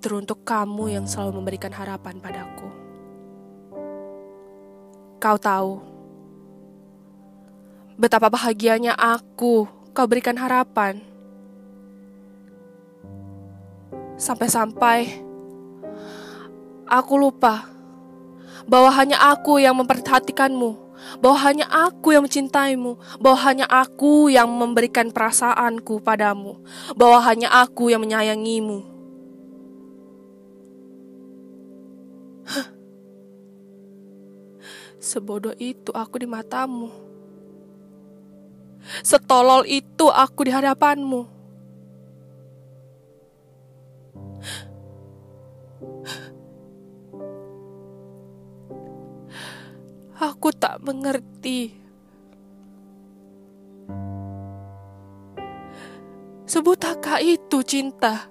Teruntuk kamu yang selalu memberikan harapan padaku. Kau tahu betapa bahagianya aku kau berikan harapan. Sampai-sampai aku lupa bahwa hanya aku yang memperhatikanmu, bahwa hanya aku yang mencintaimu, bahwa hanya aku yang memberikan perasaanku padamu, bahwa hanya aku yang menyayangimu. Sebodoh itu aku di matamu. Setolol itu aku di hadapanmu. Aku tak mengerti. Sebutakah itu cinta?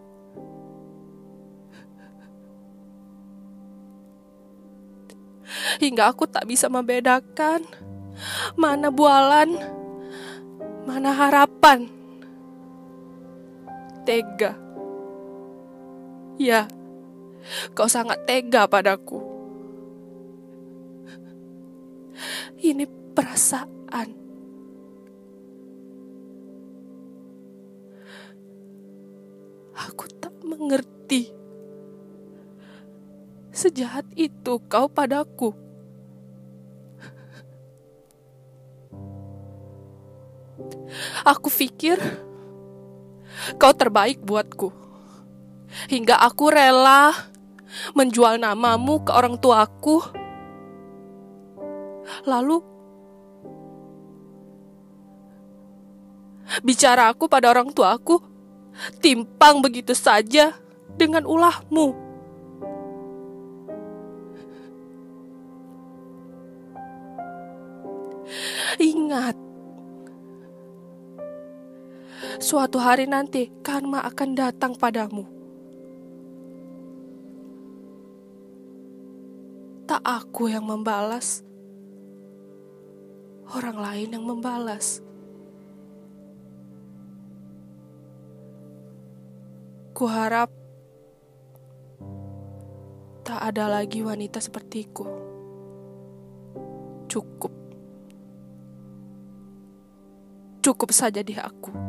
hingga aku tak bisa membedakan mana bualan, mana harapan. Tega. Ya, kau sangat tega padaku. Ini perasaan. Aku tak mengerti. Sejahat itu kau padaku. Aku pikir kau terbaik buatku. Hingga aku rela menjual namamu ke orang tuaku. Lalu bicara aku pada orang tuaku timpang begitu saja dengan ulahmu. Ingat, suatu hari nanti karma akan datang padamu. Tak aku yang membalas, orang lain yang membalas. Kuharap tak ada lagi wanita sepertiku. Cukup. Cukup saja di aku.